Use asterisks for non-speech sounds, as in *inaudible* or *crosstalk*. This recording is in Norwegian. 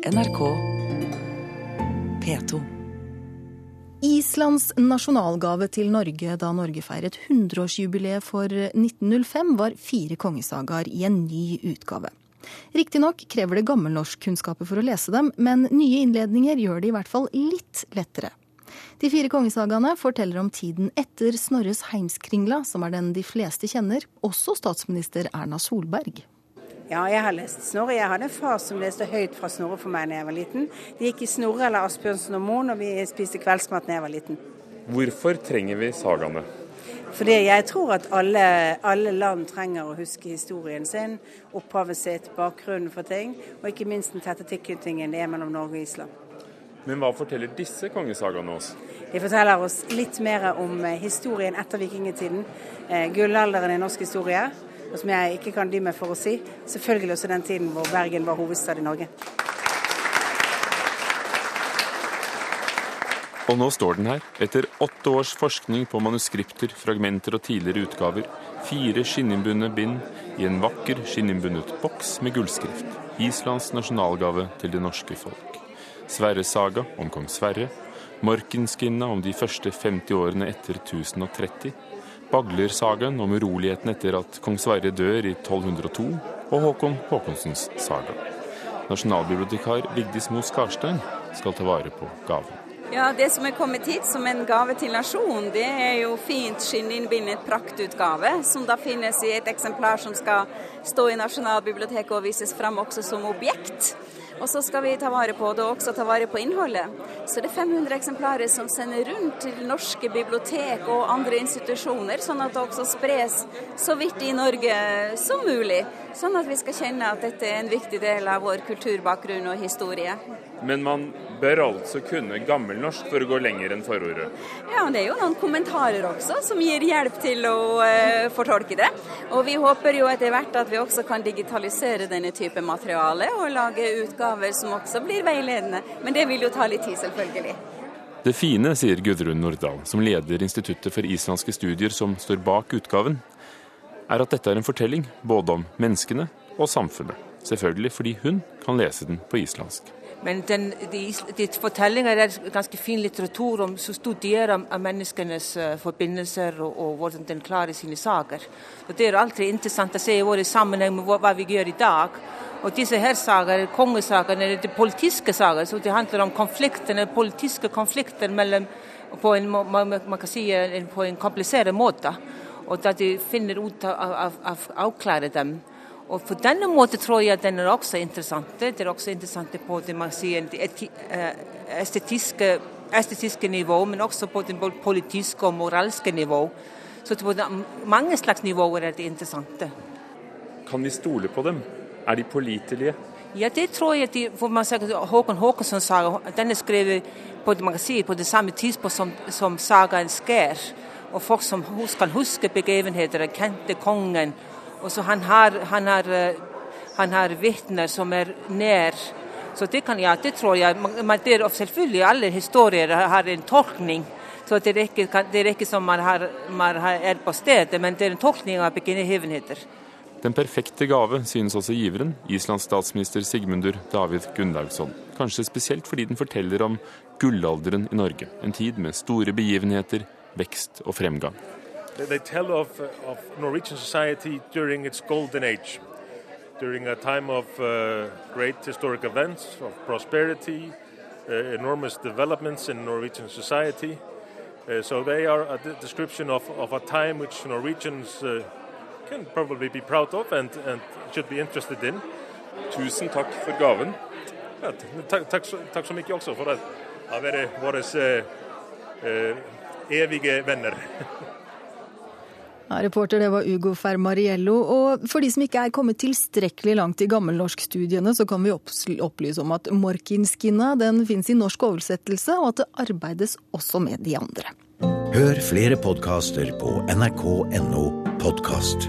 NRK P2. Islands nasjonalgave til Norge da Norge feiret 100-årsjubileet for 1905, var fire kongesagaer i en ny utgave. Riktignok krever det gammelnorskkunnskaper for å lese dem, men nye innledninger gjør det i hvert fall litt lettere. De fire kongesagaene forteller om tiden etter Snorres heimskringla, som er den de fleste kjenner, også statsminister Erna Solberg. Ja, jeg har lest Snorre. Jeg hadde en far som leste høyt fra Snorre for meg da jeg var liten. Det gikk i Snorre eller Asbjørnsen og Moe når vi spiste kveldsmat da jeg var liten. Hvorfor trenger vi sagaene? Fordi jeg tror at alle, alle, land trenger å huske historien sin, opphavet sitt, bakgrunnen for ting, og ikke minst den tette tilknytningen det er mellom Norge og Island. Men hva forteller disse kongesagaene oss? De forteller oss litt mer om historien etter vikingtiden, eh, gullalderen i norsk historie og som jeg ikke kan dy meg for å si, selvfølgelig også den tiden hvor Bergen var hovedstad i Norge. Og nå står den her, etter åtte års forskning på manuskripter, fragmenter og tidligere utgaver. Fire skinninnbundne bind i en vakker skinninnbundet boks med gullskrift. Islands nasjonalgave til det norske folk. Sverres saga om kong Sverre. Morkinskinna om de første 50 årene etter 1030. Baglersagaen om uroligheten etter at kong Sverre dør i 1202, og Håkon Håkonsens saga. Nasjonalbibliotekar Vigdis Mo Skarstein skal ta vare på gaven. Ja, Det som er kommet hit som en gave til nasjonen, det er jo fint skinninnbindet praktutgave, som da finnes i et eksemplar som skal stå i Nasjonalbiblioteket og vises fram også som objekt. Og så skal vi ta vare på det, og også ta vare på innholdet. Så det er 500 eksemplarer som sender rundt til norske bibliotek og andre institusjoner, sånn at det også spres så vidt i Norge som mulig. Sånn at vi skal kjenne at dette er en viktig del av vår kulturbakgrunn og historie. Men man bør altså kunne gammelnorsk for å gå lenger enn forordet? Ja, det er jo noen kommentarer også som gir hjelp til å uh, fortolke det. Og vi håper jo etter hvert at vi også kan digitalisere denne type materiale og lage utgaver som også blir veiledende. Men det vil jo ta litt tid, selvfølgelig. Det fine, sier Gudrun Nordahl, som leder Instituttet for islandske studier som står bak utgaven, er at dette er en fortelling både om menneskene og samfunnet. Selvfølgelig fordi hun kan lese den på islandsk. Men den, de, de fortellinger er ganske fin litteratur om som studerer menneskenes uh, forbindelser og, og, hvordan den klarer sine saker. Og Det er alltid interessant å se i våre sammenheng med hva, vi gjør i dag. Og disse her sager, kongesakene, er politiske saker. så Det handler om konfliktene, politiske konflikter mellom, på en, man, kan si, på en komplisert måte og da de finner ut av å avklare dem. Og På denne måten tror jeg den er også interessant. Det er også interessant på det man sier, det eh, estetiske, estetiske nivå, men også på det politiske og moralske nivå. Så på mange slags nivåer er det interessante. Kan vi stole på dem? Er de pålitelige? Ja, det tror jeg. De, for man sier, Håkon Håkonsson saga den er skrevet på, man kan si, på det samme tidspunkt som, som sagaen Skær og folk som kan huske begivenheter, kjente kongen. Og så han har, han har, eh, han har vitner som er nær. Så det kan jeg, det tror jeg. Men det er selvfølgelig alle historier har en tolkning. Så det er ikke, det er ikke som man, har, man er på stedet, men det er en tolkning av begivenheter. Den perfekte gave, synes også giveren, Islands statsminister Sigmundur David Gunnlaugsson. Kanskje spesielt fordi den forteller om gullalderen i Norge. En tid med store begivenheter, vekst og fremgang. They tell of, of Norwegian society during its golden age, during a time of uh, great historic events, of prosperity, uh, enormous developments in Norwegian society. Uh, so they are a description of, of, a time which Norwegians uh, can probably be proud of and, and, should be interested in. Tusen takk for gaven. Ja, takk, takk, takk, så mye også for å være våre evige venner. *laughs* Ja, reporter det var Ugo Fermariello. Og for de som ikke er kommet tilstrekkelig langt i gammelnorskstudiene, så kan vi opplyse om at morkinskinna den fins i norsk oversettelse, og at det arbeides også med de andre. Hør flere podkaster på nrk.no podkast.